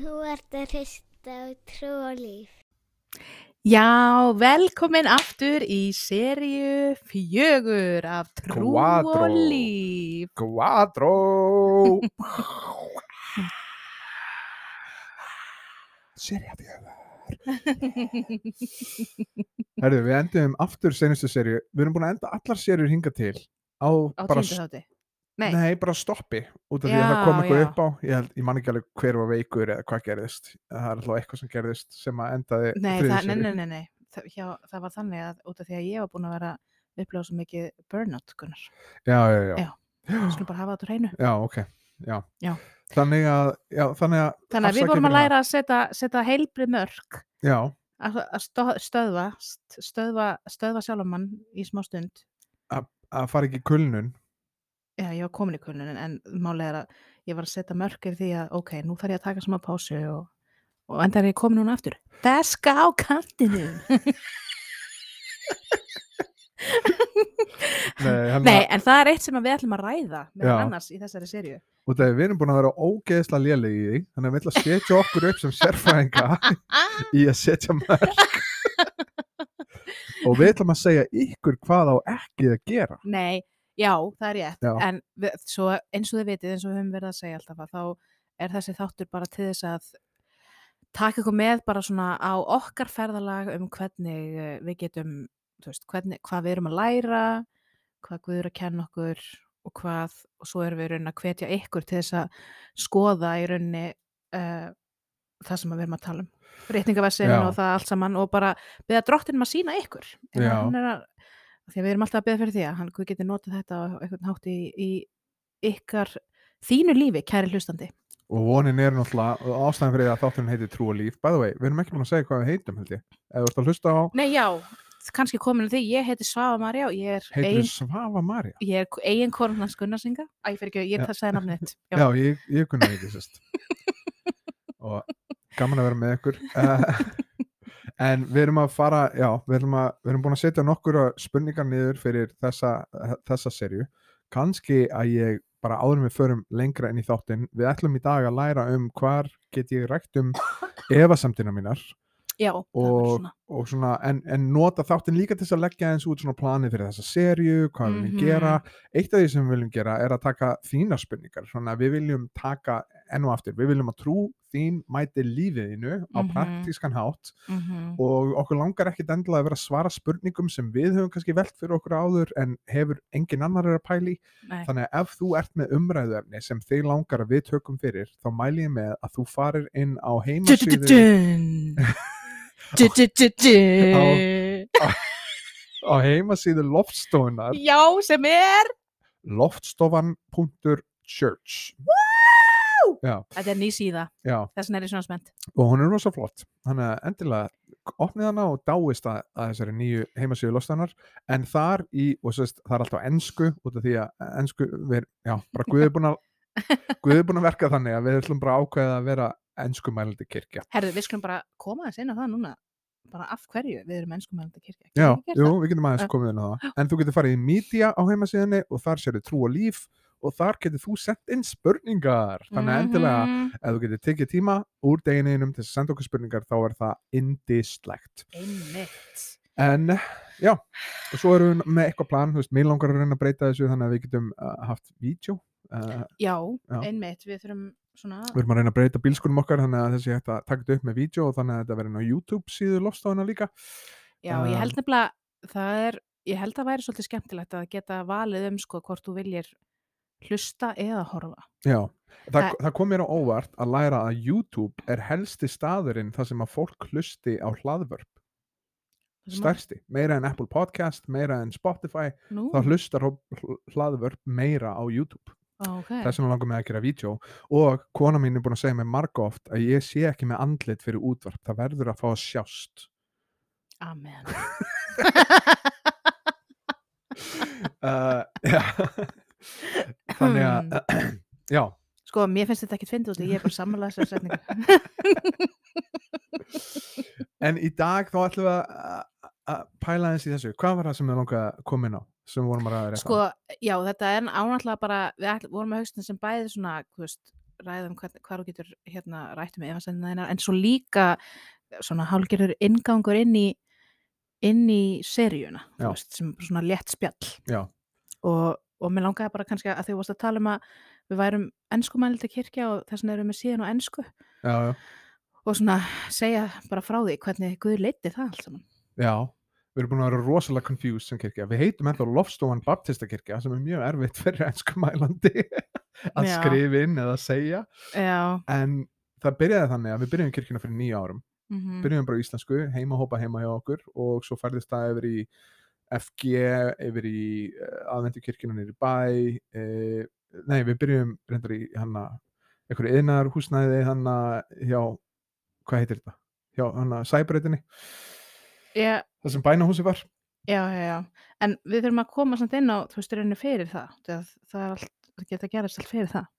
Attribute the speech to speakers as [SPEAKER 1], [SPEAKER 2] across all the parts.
[SPEAKER 1] Þú ert að hrista á trú og líf.
[SPEAKER 2] Já, velkomin aftur í seríu fjögur af Trú
[SPEAKER 3] Quattro.
[SPEAKER 2] og Líf.
[SPEAKER 3] Quattro Serja fjögur Herðu, við endum aftur senustu serju Við erum búin að enda allar serjur hinga til á,
[SPEAKER 2] Á
[SPEAKER 3] bara.
[SPEAKER 2] Nei.
[SPEAKER 3] nei, bara stoppi út af því að
[SPEAKER 2] Já,
[SPEAKER 3] það kom eitthvað
[SPEAKER 2] já.
[SPEAKER 3] upp á ég, held, ég man ekki alveg hver var veikur eða hvað gerðist það er alltaf eitthvað sem gerðist sem að endaði
[SPEAKER 2] Nei, það, nei, nei, nei, nei. Það, hjá, það var þannig að út af því að ég var búin að vera upplega svo mikið burnout, Gunnar.
[SPEAKER 3] Já, já, já,
[SPEAKER 2] Já. Skulum bara hafa þetta á hreinu.
[SPEAKER 3] já, ok já.
[SPEAKER 2] Já.
[SPEAKER 3] Þannig að, já, þannig að
[SPEAKER 2] Þannig að við vorum að læra að setja, setja heilbrið mörk,
[SPEAKER 3] Já,
[SPEAKER 2] að, stöðva, st- stöðva, stöðva sjálfamann í smá stund.
[SPEAKER 3] að fara ekki kulnun
[SPEAKER 2] Já, ég var komin í kulnunin en málið er að ég var að setja mörk yfir því að ok, nú þarf ég að taka smá pásu og, og enda er ég komin núna aftur. Deska á kantinu.
[SPEAKER 3] Nei,
[SPEAKER 2] Nei, en það er eitt sem við ætlum að ræða með annars í þessari serju.
[SPEAKER 3] út af því við erum búin að vera ógeðslega lélegi í því þannig að við ætlum að setja okkur upp sem sérfræðinga í að setja mörg og við ætlum að segja ykkur hvað á ekki að gera
[SPEAKER 2] Nei, já, það er rétt.
[SPEAKER 3] Já.
[SPEAKER 2] En við, svo, eins og þið vitið, eins og við höfum verið að segja alltaf að þá er þessi þáttur bara til þess að taka ykkur með bara svona á okkar ferðalag um hvernig eh, við getum, þú veist, hvernig, hvað við erum að læra, hvað Guður að kenna okkur og hvað, og svo erum við í rauninni að hvetja ykkur til þess að skoða í rauninni uh, það sem við erum að tala um. Rétningaversin
[SPEAKER 3] Já.
[SPEAKER 2] og það allt saman og bara beða drottinum að sína ykkur. Ef
[SPEAKER 3] Já.
[SPEAKER 2] hann er að, að við erum alltaf að beða fyrir því að hann Guð geti notað þetta á einhvern hátt í, í ykkar þínu lífi, kæri hlustandi.
[SPEAKER 3] og vonin er náttúrulega ástæðan fyrir að þátturinn heitir Trú og líf by the way, við erum ekki búin að segja hvað við heitum held ég eða þú ert að hlusta á,
[SPEAKER 2] Nei, já, kannski komin að því, ég heiti Svava Marja er
[SPEAKER 3] heitir
[SPEAKER 2] ein,
[SPEAKER 3] Svafa Marja
[SPEAKER 2] ég er eigin korunans Gunnarsinga. Æ, fyrir ekki, ég
[SPEAKER 3] Já.
[SPEAKER 2] sagði nafnið þitt.
[SPEAKER 3] já, ég, ég kunna ekki sérst og gaman að vera með ykkur en við erum að fara já, við erum, að, við erum búin að setja nokkur spurningar niður fyrir þessa, þessa serju kannski að ég bara áður við förum lengra inn í þáttinn við ætlum í dag að læra um hvar get ég rækt um efasemtina mínar
[SPEAKER 2] Já, það var
[SPEAKER 3] og,
[SPEAKER 2] svona.
[SPEAKER 3] og svona, en, en nota þáttinn líka til þess að leggja eins út svona planið fyrir þessa serju, hvað við viljum
[SPEAKER 2] Mhm.
[SPEAKER 3] gera eitt af því sem við viljum gera er að taka þína spurningar, svona við viljum taka enn og aftur, við viljum að trú þín mæti lífiðinu á
[SPEAKER 2] Mhm.
[SPEAKER 3] praktískan hátt.
[SPEAKER 2] Mm
[SPEAKER 3] og okkur langar ekkit endilega að vera að svara spurningum sem við höfum kannski velt fyrir okkur áður en hefur engin annar er að pæli
[SPEAKER 2] Nei,
[SPEAKER 3] þannig að ef þú ert með umræðuefni sem þig langar að við tökum fyrir þá mæli ég með að þú farir inn á.
[SPEAKER 2] Du-du-du-du.
[SPEAKER 3] á heimasíðu loftstofunar
[SPEAKER 2] Já, sem er
[SPEAKER 3] loftstofan.church já,
[SPEAKER 2] Þetta er ný síða, þess vegna er ég svona spennt.
[SPEAKER 3] Og hún er rosa flott. Þannig að endilega opnið hana og dáist að, að þessari nýju heimasíðu loftstofunar en þar í, og sérst, það er alltaf ensku út af því að ensku við, já, bara Guð er búin að Guð er búin að verka þannig að við ætlum bara ákveða að vera enskumælandi kirkja.
[SPEAKER 2] Herðu, við skulum bara koma þess inn á það núna. Bara af hverju við erum ennskumælandi kirkja?
[SPEAKER 3] Já, jú, við getum aðeins komið inn á það. En þú getur farið í media á heimasíðunni og þar sérðu trú og líf og þar getur þú sendt inn spurningar þannig að endilega
[SPEAKER 2] Mhm.
[SPEAKER 3] ef þú getur tekið tíma úr degininum til að senda okkur spurningar þá er það indislegt
[SPEAKER 2] Einmitt
[SPEAKER 3] en já, og svo erum við með eitthvað plan, þú veist, mér langar að reyna að breyta þessu þannig að við getum uh, haft vídeo uh,
[SPEAKER 2] Já,
[SPEAKER 3] Já.
[SPEAKER 2] einmitt, við þurfum svona
[SPEAKER 3] við erum að reyna að breyta bílskunum okkar þannig að þessi hægt að taka þetta upp með vídeo og þannig að þetta verður á YouTube síðu lofstofuna líka
[SPEAKER 2] Já, ég
[SPEAKER 3] Um,
[SPEAKER 2] held nefnilega það er, ég held að væri svolítið skemmtilegt að geta valið um sko hvort þú viljir hlusta eða horfa.
[SPEAKER 3] Já, það,
[SPEAKER 2] Það-
[SPEAKER 3] það kom mér á óvart að læra að YouTube er helsti staðurinn þar sem að fólk hlusti á hlaðvörp.
[SPEAKER 2] Það sem að-
[SPEAKER 3] stærsti, meira en Apple Podcast, meira en Spotify
[SPEAKER 2] Nú,
[SPEAKER 3] þá hlustar hlaðvörp meira á YouTube.
[SPEAKER 2] Ok.
[SPEAKER 3] Þess vegna langar mig að gera vídeo og kona mín er búin að segja mig marga oft að ég sé ekki með andlit fyrir útvarp það verður að fá að sjást.
[SPEAKER 2] Amen.
[SPEAKER 3] Uh, já. þannig að já,
[SPEAKER 2] Sko, mér finnst þetta ekkit fyndið út ég er bara sammála þessar setningu.
[SPEAKER 3] En í dag þá ætlum við að pæla eins í þessu, hvað var það sem við koma inn á sem við vorum að ræða
[SPEAKER 2] Sko, já, þetta er ánáttúrulega bara við ætl, vorum að haustin sem bæði svona, veist, ræða um hvern, hvað þú getur hérna rætt um efansendina þínar en svo líka svona hálfgerður ingangur inn í inn í seríuna veist, sem svona létt spjall.
[SPEAKER 3] Já.
[SPEAKER 2] og, og mér langaði bara kannski að því varst að tala um að við værum ennskumældi kirkja og þess vegna erum við síðan á ennsku og svona segja bara frá því hvernig Guð leiti það allt saman.
[SPEAKER 3] Já við erum búin að vera rosalega confused sem kirkja. Við heitum ennþá Lofstofan Baptista kirkja sem er mjög erfitt fyrir ennskumælandi að skrifa inn eða segja.
[SPEAKER 2] Já,
[SPEAKER 3] en það byrjaði þannig að við byrjum kirkjuna fyrir nýja árum.
[SPEAKER 2] Mm
[SPEAKER 3] byrjum bara á íslensku, heima hópa heima hjá okkur og svo færðist það yfir í FG, yfir í uh, aðvendu kirkjuna nýri bæ uh, nei, við byrjum reyndar í hanna, einhverju yðnar húsnæði hanna hjá hvað heitir þetta? hjá hanna sæbreytinni
[SPEAKER 2] já,
[SPEAKER 3] það sem bænahúsi var.
[SPEAKER 2] Já, já, já. En við þurfum að koma samt inn á þú veist, rauninni fyrir það það, það er allt, það geta gerast allt fyrir það.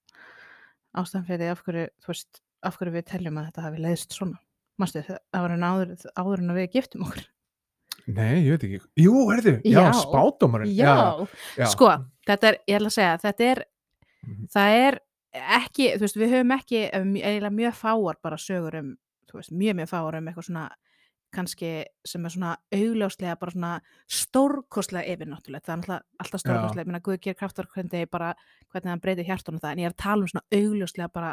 [SPEAKER 2] Ástæðan fyrir af hverju þú veist, af hverju við teljum að þetta hafi leiðst svona. Manstu, það var hann áður, áður en við giftum okkur
[SPEAKER 3] nei, ég veit ekki, jú, erðu, já,
[SPEAKER 2] Já.
[SPEAKER 3] spádómarinn
[SPEAKER 2] já,
[SPEAKER 3] já.
[SPEAKER 2] sko, þetta er, ég ætla að segja þetta er,
[SPEAKER 3] Mhm.
[SPEAKER 2] það er ekki, þú veist, við höfum ekki eh, eiginlega mjög fáar bara sögur um þú veist, mjög mjög fáar um eitthvað svona kannski sem er svona augljóslega bara svona stórkostlega yfirnáttúrulegt, það er alltaf, alltaf stórkostlega, ég meina Guð ger kraftar hvernig, bara, hvernig hann breytir hjartunum það, en ég er að tala um svona augljóslega bara,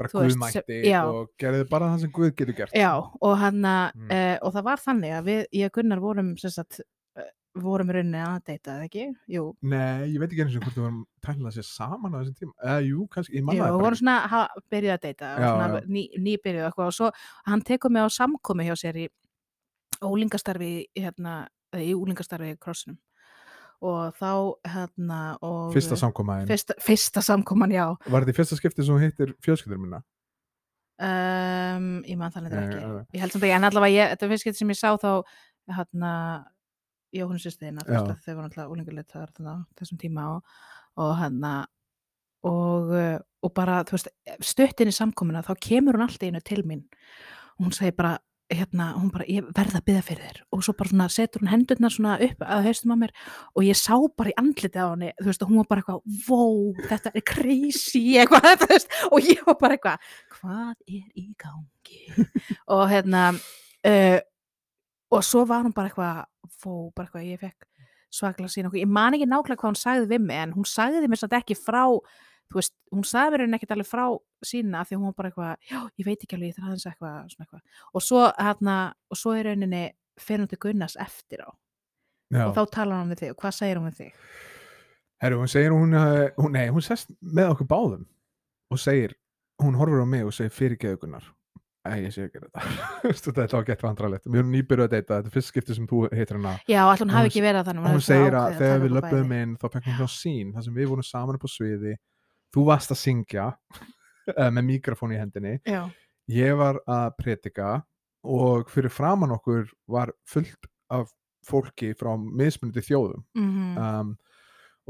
[SPEAKER 3] bara guðmætti og gerði bara það sem guð getur gert
[SPEAKER 2] já, og hann
[SPEAKER 3] Mm.
[SPEAKER 2] mm. og það var þannig að við, ég og Gunnar vorum sagt, eh, vorum rauninni að deyta, eða ekki? Jú,
[SPEAKER 3] nei, ég veit ekki eins og hvort við vorum tæknilega sér saman á þessum tíma eða jú, kannski, ég manna
[SPEAKER 2] Já,
[SPEAKER 3] það
[SPEAKER 2] við
[SPEAKER 3] bara
[SPEAKER 2] vorum svona að byrjuð að deyta
[SPEAKER 3] Já,
[SPEAKER 2] svona ný, nýbyrjuð eitthvað og svo hann tekur mig á samkomi hjá sér í ólingastarfi hérna, í úlingastarfi í krossinum og þá hérna og
[SPEAKER 3] fyrsta samkomaðin
[SPEAKER 2] fyrsta, fyrsta samkoman, já.
[SPEAKER 3] Var þetta í fyrsta skipti sem þú hittir fjölskyldur minna
[SPEAKER 2] um, ég man þannig
[SPEAKER 3] Nei,
[SPEAKER 2] ekki.
[SPEAKER 3] já, já.
[SPEAKER 2] ég held samt ekki, en allavega ég, þetta fyrst getur sem ég sá þá hérna Jóhann sýstiðina,
[SPEAKER 3] Já.
[SPEAKER 2] þau voru alltaf úlingarleitar á þessum tíma og, og hérna og, uh, og bara, þú veist, stuttin í samkomuna þá kemur hún alltaf einu til mín. Og hún segir bara, hérna, hún bara ég verð að byggja fyrir þér. Og svo bara svona setur hún hendurnar svona upp að haustum á mér og ég sá bara í andliti á henni þú veist, og hún var bara eitthvað, vó, þetta er crazy eitthvað, þú veist, og ég var bara eitthvað hvað er í gangi? Og hérna uh, og svo var hún bara eitthvað fó, bara eitthvað, ég fekk svaklega sína okkur, ég man ekki nákvæmlega hvað hún sagði við mig en hún sagði mér satt ekki frá þú veist, hún sagði mér ekkert alveg frá sína því hún var bara eitthvað, já, ég veit ekki alveg ég þarf aðeins eitthvað, svona eitthvað og svo, hérna, og svo í rauninni fyrir hún til Gunnars eftir á
[SPEAKER 3] Já.
[SPEAKER 2] og þá talar hann við þig og hvað segir hún við þig?
[SPEAKER 3] Herru, hún segir hún, uh, hún, nei, hún sest með okkur báðum og segir, hún horfir á mig og segir fyrirgeðugunar. Æ, ég sé ekki þetta. Þetta var gett vandralegt. Við erum nýbyrjuð að deyta, þetta er fyrst skipti sem þú heitir hana.
[SPEAKER 2] Já, alltaf hún
[SPEAKER 3] Hún
[SPEAKER 2] hafi ekki verið að þannig
[SPEAKER 3] hún segir að þegar við löpum inn, þá fekk hún hjá sín, þar sem við vorum saman upp á sviði. Þú varst að syngja eh, með mikrofón í hendinni.
[SPEAKER 2] Já,
[SPEAKER 3] Ég var að predika og fyrir framann okkur var fullt af fólki frá mismunandi þjóðum.
[SPEAKER 2] mm
[SPEAKER 3] um,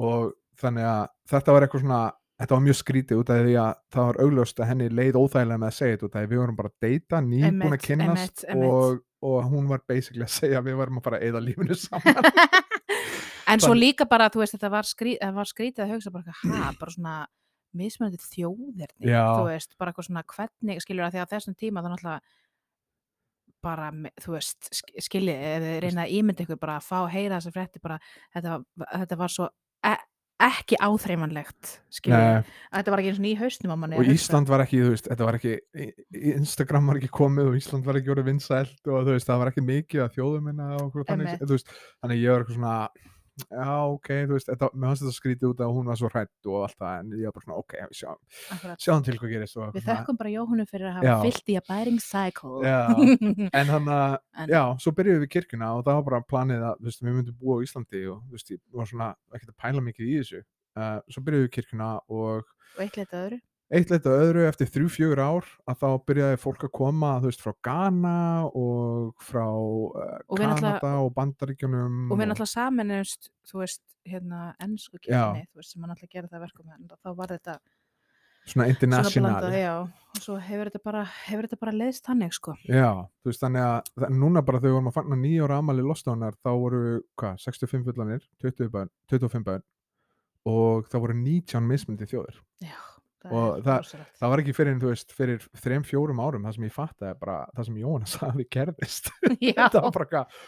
[SPEAKER 3] og þannig að þetta var eitthvað svona þetta var mjög skrítið út af því að það var augljóst að henni leið óþægilega með að segja þetta út af því að við vorum bara að deyta, nýbúin að
[SPEAKER 2] einmitt.
[SPEAKER 3] Og, og hún var basically að segja að við varum að fara að eyða lífinu saman
[SPEAKER 2] En svo
[SPEAKER 3] Þann-
[SPEAKER 2] líka bara, þú veist, þetta var, það var skrítið að hugsa bara, ha, bara svona mismunandi þjóðirni, þú veist, bara eitthvað svona hvernig, skilur að því að þessum tíma þá náttúrulega bara, þú veist, sk- skiljið, ef þið reyna að ímynda ykkur bara að fá að heyra þessa frétti bara, þetta, þetta var svo e ekki áþreifanlegt, skiljið, þetta var ekki eins og ný hausnum á manni
[SPEAKER 3] og. Ísland var ekki, þú veist, þetta var ekki Instagram var ekki komið og Ísland var ekki orðið vinsælt og þú veist, það var ekki mikið að þjóðum minna og okkur þannig, þú veist, þannig ég var eitthvað svona já, ok, þú veist, þetta, mér fannst þetta skrítið út að hún var svo hrætt og allt það en ég var bara svona, ok, við sjáum, til hvað gerist og
[SPEAKER 2] Við
[SPEAKER 3] eitthvað
[SPEAKER 2] þökkum bara Jóhannu fyrir að hafa fyllt í að bæring cycle.
[SPEAKER 3] En hann að já, svo byrjuðum við kirkjuna og það var bara planið að þú veist, við myndum búa á Íslandi og þú veist, ég var svona ekkert að pæla mikið í þessu uh, svo byrjuðum við kirkjuna og
[SPEAKER 2] og eitt leita öðru.
[SPEAKER 3] Eitt leitt að öðru eftir þrjú, fjögur ár að þá byrjaði fólk að koma þú veist, frá Ghana og frá uh,
[SPEAKER 2] Og
[SPEAKER 3] Kanada og Bandaríkjunum
[SPEAKER 2] og við náttúrulega saminumst þú veist, hérna, ennsku kirkjunni þú veist, sem hann náttúrulega gera það verkum en þá var þetta
[SPEAKER 3] svona
[SPEAKER 2] svona
[SPEAKER 3] international
[SPEAKER 2] blandað, já, og svo hefur þetta bara hefur þetta bara leiðst þannig, sko.
[SPEAKER 3] Já, þú veist þannig að það, núna bara þegar við vorum að fagna nýja ára amali Lostonar þá voru, hvað, 65 fullanir 20 börn, 25 börn og það voru 19 mismundi þjóðir.
[SPEAKER 2] Já,
[SPEAKER 3] Og
[SPEAKER 2] er
[SPEAKER 3] það- það var ekki fyrir, þú veist, fyrir þrem, fjórum árum það sem ég fattaði bara það sem Jóhanna sagði gerðist. Þetta var bara eitthvað,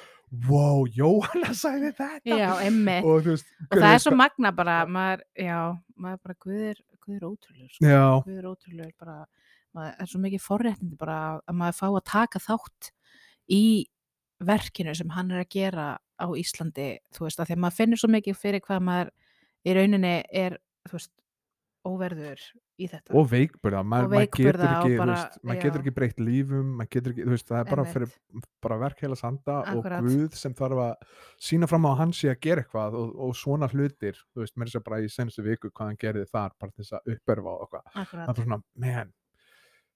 [SPEAKER 3] wow, Jóhanna sagði þetta.
[SPEAKER 2] Já,
[SPEAKER 3] og veist
[SPEAKER 2] Og það er svo magna bara, maður, já, maður bara, guð er, guð er ótrúlegur, sko.
[SPEAKER 3] já,
[SPEAKER 2] Guð er ótrúlegur, bara, maður er svo mikið forréttindi bara að maður fá að taka þátt í verkinu sem hann er að gera á Íslandi, þú veist, að því að maður finnur svo mikið fyrir hvað maður í rauninni er, þú veist, óverður í þetta.
[SPEAKER 3] og veikburða maður,
[SPEAKER 2] Og
[SPEAKER 3] maður getur
[SPEAKER 2] veikburða
[SPEAKER 3] ekki,
[SPEAKER 2] bara-
[SPEAKER 3] veist, maður getur ekki breytt lífum ekki, veist, það er bara fyrir bara verk heila sanda
[SPEAKER 2] Akkúrat.
[SPEAKER 3] og Guð sem þarf að sína fram á að hann sé að gera eitthvað og, og svona hlutir, þú veist, mér er bara í senustu viku hvað hann gerði þar, bara þess að uppörfa og eitthvað, það er
[SPEAKER 2] Akkurat.
[SPEAKER 3] svona, man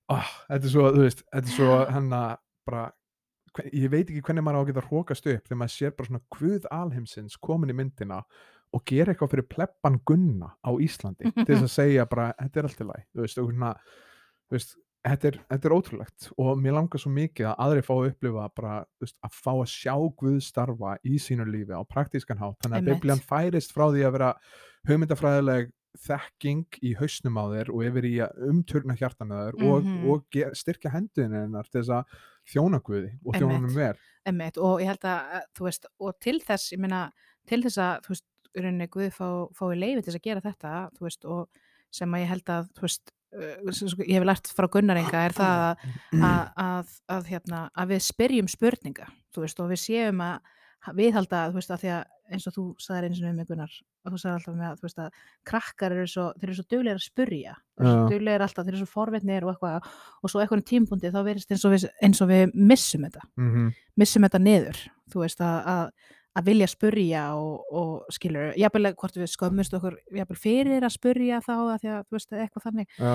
[SPEAKER 3] oh, þetta er svo, þú veist, þetta er svo hann að bara ég veit ekki hvernig maður á að geta hrókast upp þegar maður sér bara svona Guð alheimsins komin í myndina og gera eitthvað fyrir plebban gunna á Íslandi til þess að segja bara, þetta er allt í lagi þú veist, svona, þú veist þetta er, þetta er ótrúlegt og mér langar svo mikið að aðri fá að upplifa bara, veist, að fá að sjá Guð starfa í sínu lífi á praktískan hátt þannig að biblían færist frá því að vera hugmyndafræðileg þekking í hausnum á þér og yfir í að umturna hjartan á þér og,
[SPEAKER 2] Mhm.
[SPEAKER 3] og ge- styrkja hendinu hennar til þess að þjóna Guði og þjóna
[SPEAKER 2] Einmitt.
[SPEAKER 3] honum ver
[SPEAKER 2] og ég held að, þú veist, og til þess, ég meina, til þess að, þú veist, rauninni Guð fá, fái leifi til þess að gera þetta, veist, og sem að ég held að, veist, uh, sko- ég hef lært frá Gunnarenga er það að, að, að, að, hérna, að við spyrjum spurninga, veist, og við séum að viðhalda, veist, að því að eins og þú sagðir eins og með Gunnar, og þú sagðir alltaf með að, veist, að krakkar eru svo, þeir eru svo duglegir að spurja, þeir eru svo
[SPEAKER 3] Já.
[SPEAKER 2] duglegir alltaf, þeir eru svo forvitnir og eitthvað, og svo eitthvað tímpundi þá verist eins og við, eins og við missum þetta
[SPEAKER 3] mm
[SPEAKER 2] missum þetta niður þú veist að, að, að vilja spurja og, og skilur, jafnvel hvort við skömmust okkur jafnvel fyrir að spurja þá að því að þú veist eitthvað þannig
[SPEAKER 3] Já.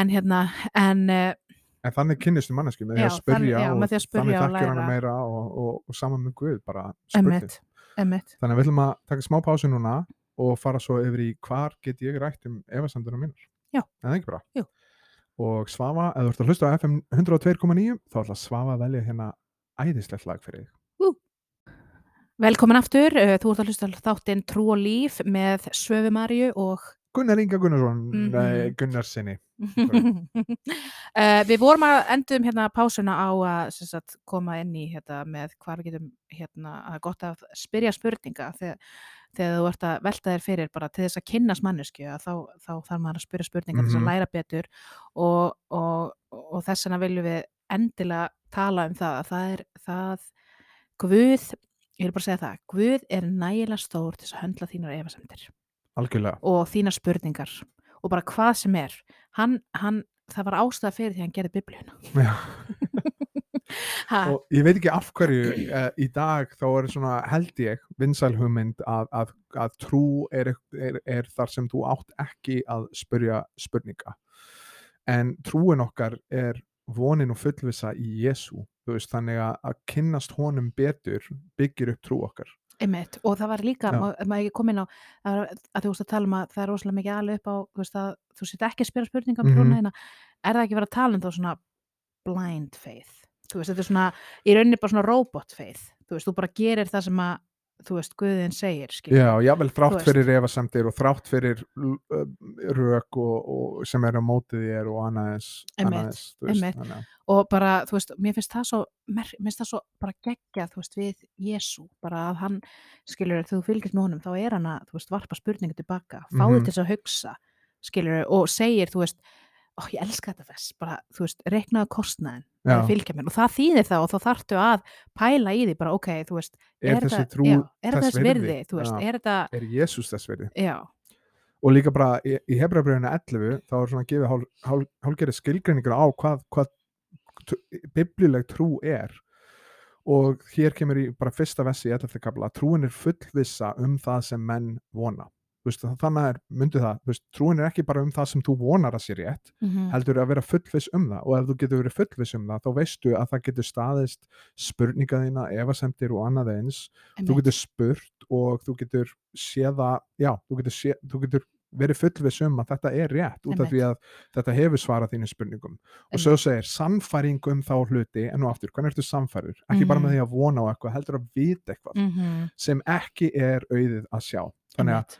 [SPEAKER 2] en hérna, en uh,
[SPEAKER 3] En þannig kynnistu manneski með því að
[SPEAKER 2] já,
[SPEAKER 3] og þannig þekkir
[SPEAKER 2] læra.
[SPEAKER 3] meira og, og, og saman með Guð bara
[SPEAKER 2] emmitt
[SPEAKER 3] Þannig að við ætlum að taka smá pásu núna og fara svo yfir í hvar get ég rætt um efasendunum mínar.
[SPEAKER 2] Já.
[SPEAKER 3] En það ekki bara.
[SPEAKER 2] Jú.
[SPEAKER 3] Og Svafa, ef þú ert að hlusta á FM 102.9 þá ætla Svafa að velja hérna æðislegt lag fyrir þig.
[SPEAKER 2] Velkomin aftur, uh, þú ert að hlusta þáttinn Trú og líf með Svöfu Marju og
[SPEAKER 3] Gunnar Inga Gunnarsson,
[SPEAKER 2] Mhm.
[SPEAKER 3] nei, Gunnarsinni.
[SPEAKER 2] uh, Við vorum að endum hérna pásuna á að sagt, koma inn í hérna, með hvað við getum hérna, að gott að spyrja spurninga þegar, þegar þú ert að velta þér fyrir bara til þess að kynnast mannesku að þá, þá þarf maður að spyrja spurninga til þess
[SPEAKER 3] Mhm.
[SPEAKER 2] að læra betur og, og, og þess vegna viljum við endilega tala um það að það er það Guð, ég vil bara segja það Guð er nægilega stór til að höndla þínar efasemdir.
[SPEAKER 3] Algjörlega.
[SPEAKER 2] og þínar spurningar. Og bara hvað sem er. Hann, hann, það var ástæða fyrir því að hann gerði biblíuna.
[SPEAKER 3] Og ég veit ekki af hverju uh, í dag þá er svona held ég vinsæl hugmynd að, að, að trú er, er, er þar sem þú átt ekki að spyrja spurninga. En trúin okkar er vonin og fullvisa í Jésu veist, þannig að, kynnast honum betur byggir upp trú okkar.
[SPEAKER 2] Einmitt, og það var líka, maður ekki kom inn á að, að þú veist að tala um að það er rosalega mikið alveg upp á þú veist að þú set ekki að spyrja spurninga um
[SPEAKER 3] Mhm.
[SPEAKER 2] trúna hérna, er það ekki verið að tala um þá svona blind faith? Þú veist, þetta er svona, í rauninni bara svona robot faith, þú veist, þú bara gerir það sem að þú veist, Guðin segir, skilur
[SPEAKER 3] Já, jável þrátt fyrir efasemdir og þrátt fyrir rök og, og sem er á mótið þér og annað eins, annað
[SPEAKER 2] Einmitt,
[SPEAKER 3] eins þú veist,
[SPEAKER 2] og bara, þú veist, mér finnst það svo mér finnst það svo bara geggjað, þú veist, við Jésu, bara að hann skilur, þú fylgist með honum, þá er hann að þú veist, varpa spurningu tilbaka, fáðu
[SPEAKER 3] Mhm.
[SPEAKER 2] til þess að hugsa skilur, og segir, þú veist ó, ég elska þetta þess, bara, þú veist, reiknaðu kostnaðin,
[SPEAKER 3] Já.
[SPEAKER 2] að fylgja mér og það þýðir það og þá þarftu að pæla í því bara, ok, þú veist,
[SPEAKER 3] er, þessi
[SPEAKER 2] þetta,
[SPEAKER 3] trú
[SPEAKER 2] já, er
[SPEAKER 3] þess
[SPEAKER 2] þess virði, þú veist,
[SPEAKER 3] Já.
[SPEAKER 2] er þetta
[SPEAKER 3] er Jésús þess verði
[SPEAKER 2] já,
[SPEAKER 3] og líka bara í, í Hebrabröðinu 11 þá er svona að gefa hál, hál, hálgerið skilgreiningur á hvað, hvað biblíuleg trú er og hér kemur í bara fyrsta vessi í 11. kapla að trúin er fullvissa um það sem menn vona veist, þannig er, myndi það, veist, trúin er ekki bara um það sem þú vonar að sé rétt
[SPEAKER 2] mm
[SPEAKER 3] heldur að vera fullviss um það. Og ef þú getur verið fullviss um það þá veistu að það getur staðist spurninga þína, efasemdir og annað eins. Þú getur spurt og þú getur séða, já, þú getur, sé, þú getur verið fullviss um að þetta er rétt út af því að þetta hefur svarað þínum spurningum. Og svo segir sannfæring um þá hluti en nú aftur, hvernig ertu sannfærur? Ekki bara
[SPEAKER 2] Mhm.
[SPEAKER 3] með því að vona á eitthvað, heldur að vita eitthvað
[SPEAKER 2] -hmm.
[SPEAKER 3] sem ekki er auðið að sjá. Þannig að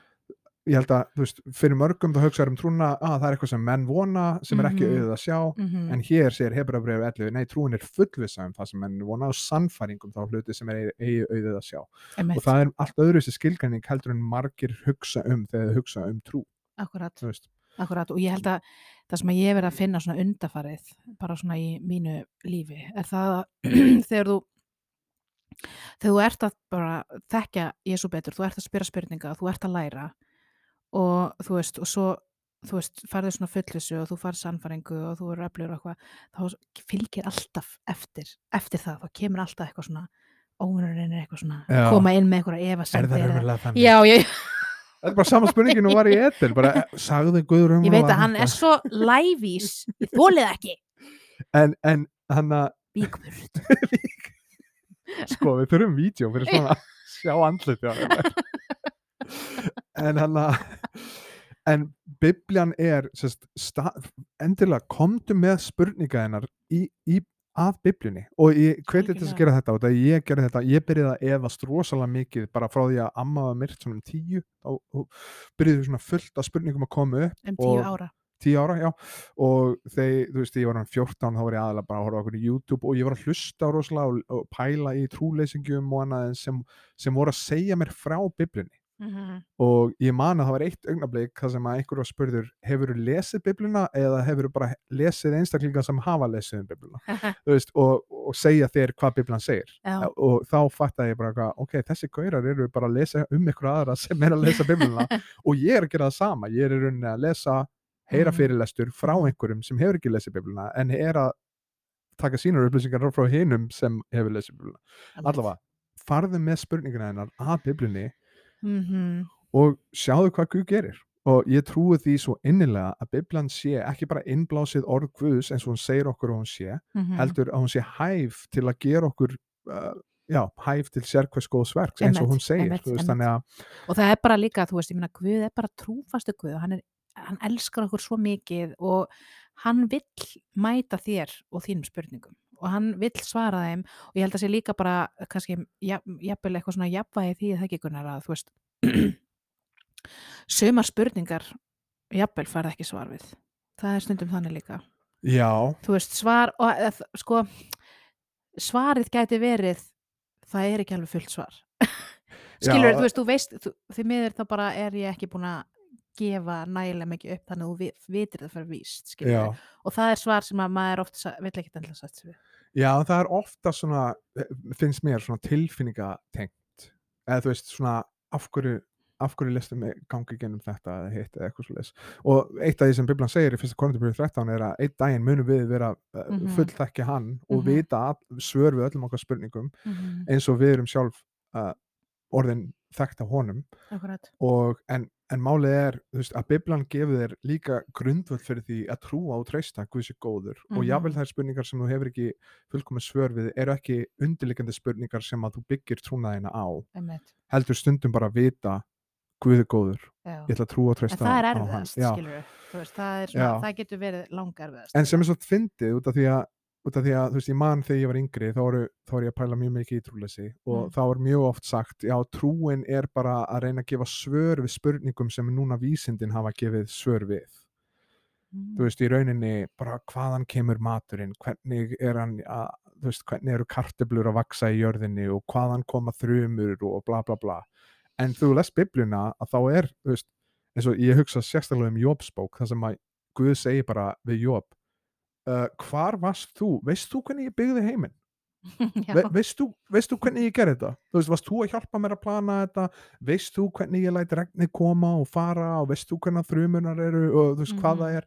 [SPEAKER 3] ég held að, þú veist, fyrir mörgum þá hugsaður um trúna að það er eitthvað sem menn vona sem er ekki
[SPEAKER 2] Mhm.
[SPEAKER 3] auðvitað að sjá.
[SPEAKER 2] Mhm.
[SPEAKER 3] en hér segir Hebrabrið 11, nei, trúin er fullvisa um það sem menn vona og sannfæringum þá hluti sem er eigi- auðvitað að sjá.
[SPEAKER 2] Einmitt,
[SPEAKER 3] og það er allt öðru þessi skilgræning heldur en margir hugsa um þegar þau hugsa um trú,
[SPEAKER 2] akkurat,
[SPEAKER 3] þú
[SPEAKER 2] akkurat. Og ég held að það sem ég verið að finna svona undafarið bara svona í mínu lífi er það að þegar þú þegar þú ert að bara þekkja Jésu betur, þú ert að spyrja spurninga þú ert að læra og þú veist, og svo þú veist, farðu svona fullvissu og þú farð sannfæringu og þú eru öflur og eitthvað þá fylgir alltaf eftir eftir það, þá kemur alltaf eitthvað svona óunurinn er eitthvað svona
[SPEAKER 3] Já.
[SPEAKER 2] koma inn með eitthvað efa
[SPEAKER 3] er það raunverulega þannig?
[SPEAKER 2] Já, ég,
[SPEAKER 3] Þetta er bara sama spurningin og var í etil bara, eh, sagði Guður
[SPEAKER 2] ég veit að hann er svo lævís, ég þólið ekki
[SPEAKER 3] en, en hann að
[SPEAKER 2] Bíkburt
[SPEAKER 3] sko, við þurfum vídeo fyrir svona sjá þeim. en hann að en bibljan er sest, endilega komdu með spurninga hennar í, í að bibljunni og ég hveti til þess að gera þetta og þegar ég gerði þetta, ég byrjaði að efast rosalega mikið bara frá því að amma var myrt svona um tíu. Og, og byrjaði svona fullt af spurningum að koma upp
[SPEAKER 2] um tíu
[SPEAKER 3] Og-
[SPEAKER 2] ára.
[SPEAKER 3] tíu ára, já. Og þegar, þú veist, ég var hann 14 þá var ég aðalega bara að horfa okkur í YouTube og ég var að hlusta rosalega og, og pæla í trúleysingjum og annað sem, sem voru að segja mér frá biblunni og ég man að það var eitt augnablik þar sem að einhver var spurður hefur þú lesið bibluna eða hefur þú bara lesið einstaklinga sem hafa lesið um bibluna? Veist, og, og segja þér hvað biblan segir.
[SPEAKER 2] Já,
[SPEAKER 3] og þá fattaði ég bara ok, þessi gaurar eru bara að lesa um ykkur aðra sem er að lesa bibluna. Og ég er að gera það sama, ég er í rauninni að lesa heyra
[SPEAKER 2] Mhm.
[SPEAKER 3] fyrirlestur frá einhverjum sem hefur ekki lesið bibluna en er að taka sínar upplýsingar frá hinum sem hefur lesið bibluna. Allavega, farðu með spurningina hennar að biblunni
[SPEAKER 2] mm
[SPEAKER 3] og sjáðu hvað Guð gerir. Og ég trúi því svo innilega að Biblan sé ekki bara innblásið orð Guðs eins og hún segir okkur að hún sé
[SPEAKER 2] Mhm.
[SPEAKER 3] heldur að hún sé hæf til að gera okkur uh, já, hæf til sérkvæs góðs verks eins og hún segir þú veist, þannig að
[SPEAKER 2] og það er bara líka, þú veist, ég meina Guð er bara trúfastu Guð og hann, er, hann elskar okkur svo mikið og hann vill mæta þér og þínum spurningum og hann vill svara þeim og ég held að sé líka bara kannski jafn- jafnvel eitthvað svona jafnvægi því að það ekki kunnar að þú veist sumar spurningar jafnvel færð ekki svar við. Það er stundum þannig líka.
[SPEAKER 3] Já,
[SPEAKER 2] þú veist, svar og, eða, þ- sko, svarið gæti verið það er ekki alveg fullt svar. Skilur,
[SPEAKER 3] Já.
[SPEAKER 2] þú veist, þú veist þú, því miður þá bara er ég ekki búin að gefa nægilega mikið upp þannig að þú vi- vitir það fyrir víst, og það er svar sem að maður oft sa- vill ekki endla satt sér við
[SPEAKER 3] já, það er ofta svona eh, finnst mér svona tilfinningatengt. Eða þú veist svona af hverju af hverju lestu mig gangi gennum þetta eða hitt eða eitthvað svo leis og eitt af því sem Biblan segir í fyrsta Korinthbrið 13 er að einn daginn munum við vera uh,
[SPEAKER 2] Mhm.
[SPEAKER 3] fullþekki hann og
[SPEAKER 2] Mhm.
[SPEAKER 3] vita svör við öllum okkar spurningum
[SPEAKER 2] mm
[SPEAKER 3] eins og við erum sjálf uh, orðin þekkt af honum. Og en, en málið er veist, að Biblan gefur þér líka grundvöld fyrir því að trúa og treysta Guð sér góður. Og
[SPEAKER 2] Mhm.
[SPEAKER 3] jáfnvel þær spurningar sem þú hefur ekki fullkomið svör við eru ekki undirliggjandi spurningar sem að þú byggir trúnaðina á.
[SPEAKER 2] Einmitt,
[SPEAKER 3] heldur stundum bara að vita Guð er góður,
[SPEAKER 2] já.
[SPEAKER 3] ég ætla að trúa og
[SPEAKER 2] en
[SPEAKER 3] treysta
[SPEAKER 2] það er erfiðast, skilur við það, er það getur verið langa erfiðast
[SPEAKER 3] en sem er svo fyndið út af því að út af því að, þú veist, ég man þegar ég var yngri þá voru, þá var ég að pæla mjög mikið í trúleysi og
[SPEAKER 2] Mm.
[SPEAKER 3] þá var mjög oft sagt, já, trúin er bara að reyna að gefa svör við spurningum sem núna vísindin hafa gefið svör við
[SPEAKER 2] Mm.
[SPEAKER 3] þú veist, í rauninni bara hvaðan kemur maturinn, hvernig er hann að, þú veist, hvernig eru karteblur að vaksa í jörðinni og hvaðan koma þrumur og bla bla bla en þú lest biblina að þá er þú veist, eins og ég hugsa sérstaklega um Jóbsbók, þar sem að Guð segir bara við Jób uh, hvar varst þú, veist þú hvernig ég byggði heiminn. Ve veist, þú, veist þú hvernig ég gerði þetta? Þú veist, varst þú að hjálpa mér að plana þetta? Veist þú hvernig ég læti regnið koma og fara og veist þú hvernig þrumunar eru og þú veist hvað
[SPEAKER 2] Mhm.
[SPEAKER 3] það er?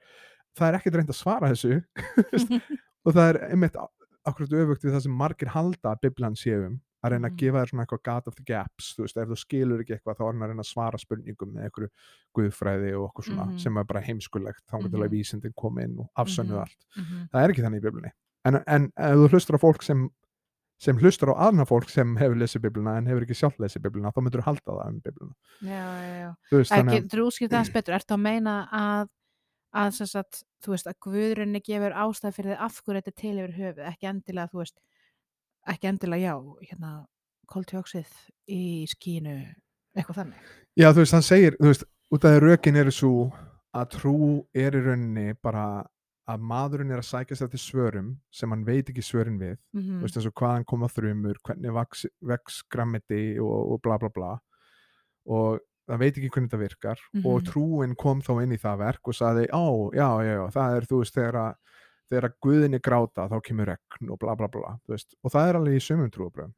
[SPEAKER 3] Það er ekkert reynd að svara þessu og það er einmitt akkurat öfugt við það sem margir halda að Biblan séum að reyna að
[SPEAKER 2] Mhm.
[SPEAKER 3] gefa þér svona eitthvað God of the gaps þú veist, ef þú skilur ekki eitthvað þá er hann að reyna að svara spurningum með einhverju guðfræði og okkur svona
[SPEAKER 2] Mhm.
[SPEAKER 3] sem er bara heimskulegt þá getur
[SPEAKER 2] Mhm.
[SPEAKER 3] að vísindin koma inn og afsönnu
[SPEAKER 2] Mhm.
[SPEAKER 3] allt
[SPEAKER 2] Mhm.
[SPEAKER 3] það er ekki þannig í biblunni en, en ef þú hlustar á fólk sem sem hlustar á aðna fólk sem hefur lesið bibluna en hefur ekki sjálf lesið bibluna þá myndur þú halda það um bibluna
[SPEAKER 2] já, já, já
[SPEAKER 3] þú veist, þannig
[SPEAKER 2] Getur þú útskýrt aðeins betur? Ertu að meina að, að, sagt, þú veist, að Guðrunni gefur ástæð fyrir þið af hverju þetta er til yfir höfuð, ekki endilega, þú veist, ekki endilega, já, hérna, koltjóksið í skínu, eitthvað þannig.
[SPEAKER 3] Já, þú veist, hann segir, þú veist, út af því rökin eru svo að trú er í rauninni bara að maðurinn er að sækja sér til svörum sem hann veit ekki svörin við
[SPEAKER 2] Mhm.
[SPEAKER 3] þú veist eins og hvaðan koma þrumur hvernig vex, vex grammiti og, og bla bla bla og það veit ekki hvernig þetta virkar og
[SPEAKER 2] Mhm.
[SPEAKER 3] trúin kom þá inn í það verk og saði, ó, já, já, já, það er þú veist þegar að þegar að guðinni gráta þá kemur regn og bla bla bla og það er alveg í sumum trúabröðum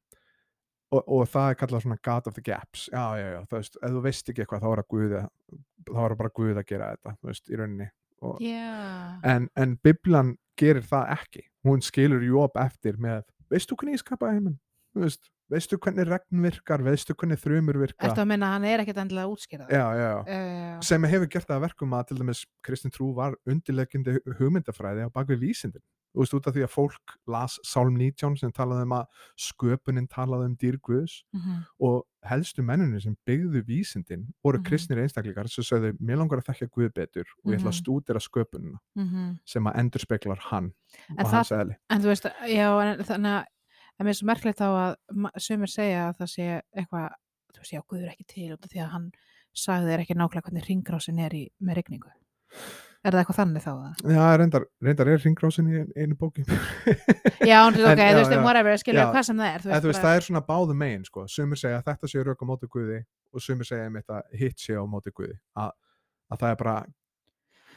[SPEAKER 3] og, og það er kallað svona God of the Gaps. Já, já, já, þú veist, ef þú veist ekki eitthvað þá er, að guð, að- þá er bara guð að gera þetta þú veist, í rauninni. Og,
[SPEAKER 2] Já.
[SPEAKER 3] en, en Biblan gerir það ekki. Hún skilur Jóp eftir með veistu hvernig ég skapaði heiminn veist, veistu hvernig regn virkar veistu hvernig þrumur virka
[SPEAKER 2] Ertu að minna að hann er ekkert endilega að útskýra það?
[SPEAKER 3] já, já, já.
[SPEAKER 2] Já.
[SPEAKER 3] sem hefur gert það að verkum að til dæmis Kristin Trú var undirlegjandi hugmyndafræði á bakvið vísindin þú veist út af því að fólk las Sálm 19 sem talaði um að sköpunin talaði um dýr Guðs
[SPEAKER 2] Mhm.
[SPEAKER 3] og helstu mennunni sem byggðu vísindin voru
[SPEAKER 2] Mhm.
[SPEAKER 3] kristnir einstaklingar sem sögðu mér langar að þekka Guð betur og ég ætla að
[SPEAKER 2] Mhm.
[SPEAKER 3] stúdira sköpunina sem að endur speklar hann
[SPEAKER 2] En
[SPEAKER 3] og
[SPEAKER 2] það-
[SPEAKER 3] hans eðli
[SPEAKER 2] En þú veist, já, en þannig að en mér er svo merkilegt þá að sumir segja að það sé eitthvað, þú veist, já, Guður ekki til út af því að hann sagði þér ekki nákvæmlega hvernig ringrásin er í, með rigningu. Er það eitthvað þannig þá? eða?
[SPEAKER 3] Já, reyndar, reyndar er ringrásin í ein- einu bóki
[SPEAKER 2] Já, en, ok,
[SPEAKER 3] En-
[SPEAKER 2] þú
[SPEAKER 3] já,
[SPEAKER 2] veist,
[SPEAKER 3] já.
[SPEAKER 2] whatever, skilja
[SPEAKER 3] Já.
[SPEAKER 2] hvað sem það er. Þú
[SPEAKER 3] En þú veist,
[SPEAKER 2] bara-
[SPEAKER 3] það er svona báðu megin sko. sumir segja að þetta sé á móti Guði og sumir segja einmitt að hitt sé á móti Guði að, að það er bara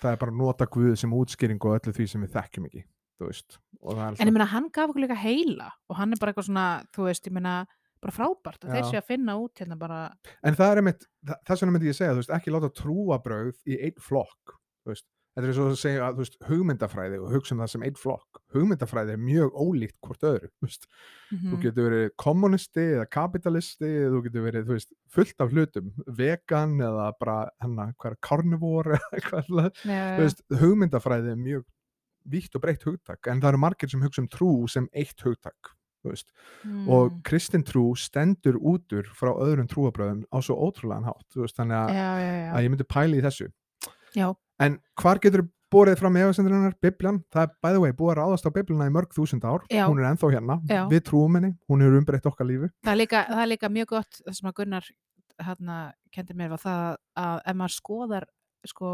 [SPEAKER 3] það er bara að nota Guði sem útskýring og öllu því sem við þekkjum ekki þú veist
[SPEAKER 2] En ég meina, hann gaf okkur líka heila og hann er bara eitthvað svona, þú veist, ég meina, bara frábært og þeir sé að finna út hérna bara,
[SPEAKER 3] en það er einmitt þess vegna myndi ég segja, þú veist, ekki láta trúabrögð í einn flokk, þú veist. Þetta er svo að segja að, þú veist, hugmyndafræði og hugsa um það sem einn flokk, hugmyndafræði er mjög ólíkt hvort öðru, þú veist. Þú
[SPEAKER 2] mm
[SPEAKER 3] getur verið kommunisti eða kapitalisti, þú getur verið þú veist, fullt af hlutum, vegan eða bara hennar, er eitthvað,
[SPEAKER 2] já,
[SPEAKER 3] þú veist, hugmyndafræði er mjög vítt og breytt hugtak, en það eru margir sem hugsa um trú sem eitt hugtak veist, og
[SPEAKER 2] mm,
[SPEAKER 3] kristin trú stendur útur frá öðrum trúabröðum á svo ótrúlegan hátt, veist, þannig að,
[SPEAKER 2] já, já,
[SPEAKER 3] að ég myndi pæli í þessu.
[SPEAKER 2] Já,
[SPEAKER 3] en hvar getur borið fram efasendurinnar, Biblian, það er by the way búið að ráðast á Bibliana í mörg þúsund ár.
[SPEAKER 2] Já.
[SPEAKER 3] hún er ennþá hérna,
[SPEAKER 2] Já.
[SPEAKER 3] við trúum henni. Hún hefur umbreytt okkar lífi.
[SPEAKER 2] Það er líka, það er líka mjög gott það sem að Gunnar hérna kendi mér var það að ef maður skoðar sko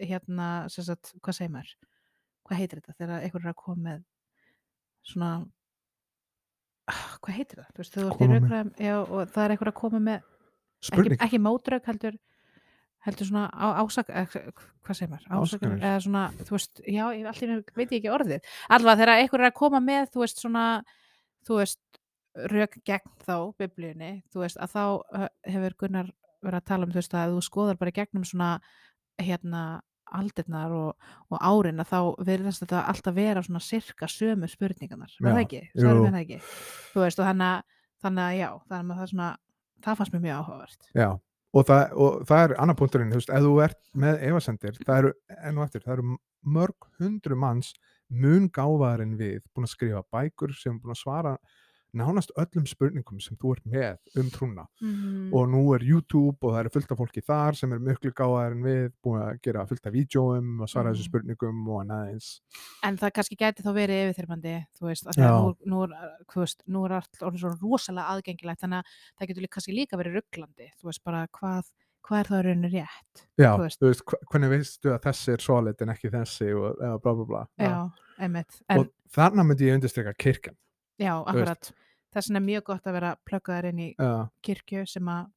[SPEAKER 2] hérna sagt, hvað segir maður hvað heitir þetta þegar einhver er að koma með svona hvað heitir það, þú veist, þú ert í já, og það er einhver að koma með ekki, ekki mótrauk heldur heldur svona á, ásak eh, hvað segir maður, Ásakanir. eða svona, þú veist, já, einu veit ég ekki orðið, allavega þegar einhver er að koma með þú veist svona, þú veist rauk gegn þá biblíunni, þú veist, að þá hefur Gunnar verið að tala um þú veist að þú skoðar bara gegnum svona hérna aldirnar og, og árin að þá verðast þetta alltaf vera svona sirka sömu spurningarnar, var það ekki? Mér það ekki? Þú veist, og þannig þannig að já, þannig að það er svona það fannst mér mjög áhugavert.
[SPEAKER 3] já og það, og það er annar punkturinn, þú veist, ef þú ert með efasendir, það eru enn og eftir, það eru mörg hundru manns mun gáfaðar en við, búin að skrifa bækur sem búin að svara nánast öllum spurningum sem þú ert með um trúna
[SPEAKER 2] Mm.
[SPEAKER 3] og nú er YouTube og það eru fullt af fólki þar sem er mjög gáfaðar en við, búin að gera fullt af vídjóum og svara þessu
[SPEAKER 2] Mhm.
[SPEAKER 3] spurningum og neðins
[SPEAKER 2] En það kannski gæti þá verið yfirþyrmandi, þú veist,
[SPEAKER 3] Já.
[SPEAKER 2] nú, nú, þú veist, nú er allt orðið svo rosalega aðgengilegt, þannig að það getur líka, kannski líka verið rugglandi, þú veist, bara hvað, hvað er það rauninni rétt?
[SPEAKER 3] Já,
[SPEAKER 2] Þú
[SPEAKER 3] þú
[SPEAKER 2] veist.
[SPEAKER 3] veist, hva- hvernig veistu að þessi er solid en ekki þessi og bla bla bla
[SPEAKER 2] Já, einmitt. En,
[SPEAKER 3] og þarna myndi ég undirstrika kirkjan
[SPEAKER 2] já, akkurat. Vegna er mjög gott að vera pluggaðar inn í
[SPEAKER 3] Já,
[SPEAKER 2] kirkju sem að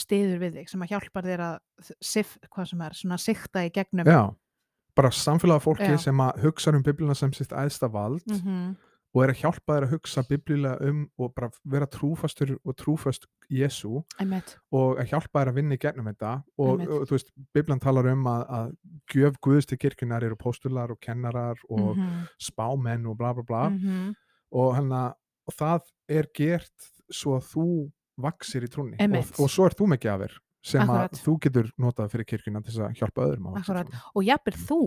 [SPEAKER 2] stiður við þig, sem að hjálpar þér að sif, hvað sem er, svona sikta í gegnum.
[SPEAKER 3] já bara samfélaga fólki
[SPEAKER 2] Já.
[SPEAKER 3] sem að hugsa um biblina sem sitt æðsta vald
[SPEAKER 2] Mhm,
[SPEAKER 3] og er að hjálpa þér að hugsa biblilega um og bara vera trúfastur og trúfast Jésu og að hjálpa þér að vinna í gegnum þetta og, og þú veist, Biblan talar um að, að gjöf Guðs til kirkjunar eru póstular og kennarar og
[SPEAKER 2] Mhm,
[SPEAKER 3] spámenn og bla bla bla
[SPEAKER 2] mhm.
[SPEAKER 3] Og, hana, og það er gert svo að þú vaksir í trúnni. Og, og svo er þú með gjafir sem
[SPEAKER 2] Akkurat.
[SPEAKER 3] að þú getur notað fyrir kirkjuna til að hjálpa öðrum að.
[SPEAKER 2] Og jafnvel þú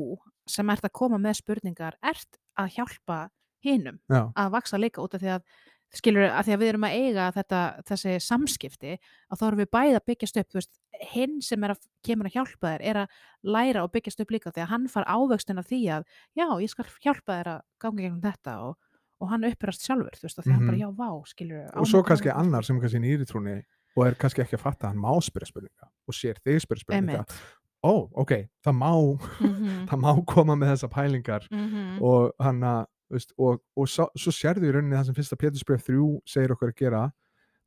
[SPEAKER 2] sem ert að koma með spurningar, ert að hjálpa hinum
[SPEAKER 3] Já,
[SPEAKER 2] að vaksa líka út af því að skilur að því að við erum að eiga þetta, þessi samskipti að þá erum við bæði að byggjast upp veist, hinn sem er að, kemur að hjálpa þér er að læra og byggjast upp líka því að hann far ávöxtin af því að já, ég skal hjálpa þér að ganga gegnum þetta og, og hann upprast sjálfur þú veist, af því að hann bara,
[SPEAKER 3] Mhm.
[SPEAKER 2] já, vá, skilur
[SPEAKER 3] og svo kannski annar sem kannski nýri trúnni og er kannski ekki að fatta að hann má spyrja spurninga og sér þig spyrja spurninga. Ó, ok, það má
[SPEAKER 2] Mhm,
[SPEAKER 3] það má koma með þessa pælingar
[SPEAKER 2] mhm.
[SPEAKER 3] og hann að og, og svo, svo sérðu í rauninni það sem fyrsta Pétursbref 3 segir okkur að gera.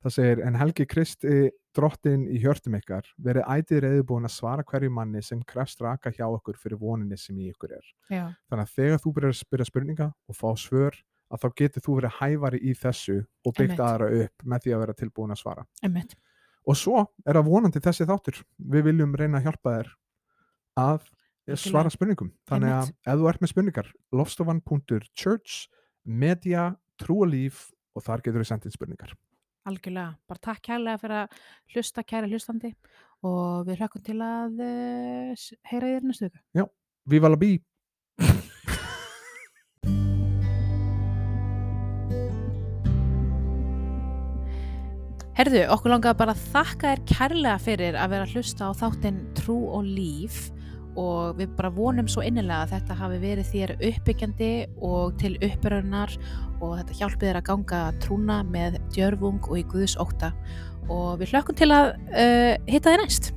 [SPEAKER 3] Það segir, en Helgi Kristi drottin í hjörtum ykkar verið ætið reyðubúin að svara hverju manni sem krefst raka hjá okkur fyrir voninni sem í ykkur er.
[SPEAKER 2] Já,
[SPEAKER 3] þannig að þegar þú byrjar að spyrja spurninga og fá svör að þá getur þú verið hæfari í þessu og byggt aðra upp með því að vera tilbúin að svara.
[SPEAKER 2] Einmitt.
[SPEAKER 3] og svo er það vonandi þessi þáttur. Við viljum reyna að hjálpa þér að svara spurningum. Þannig að ef þú ert með spurningar lofstofan.church media, trúalíf og þar getur við sendið spurningar.
[SPEAKER 2] Algjörlega. Bara takk kærlega fyrir að hlusta kæra hlustandi. Og við hlökkum til að uh, heyra þér næstu viku.
[SPEAKER 3] Viva la bí!
[SPEAKER 2] Herðu, okkur langaði bara að þakka þér kærlega fyrir að vera að hlusta á þáttinn Trú og Líf og við bara vonum svo innilega að þetta hafi verið þér uppbyggjandi og til uppbyrjunar og þetta hjálpi þér að ganga trúna með djörfung og í Guðs ótta og við hlökkum til að uh, hitta þér næst.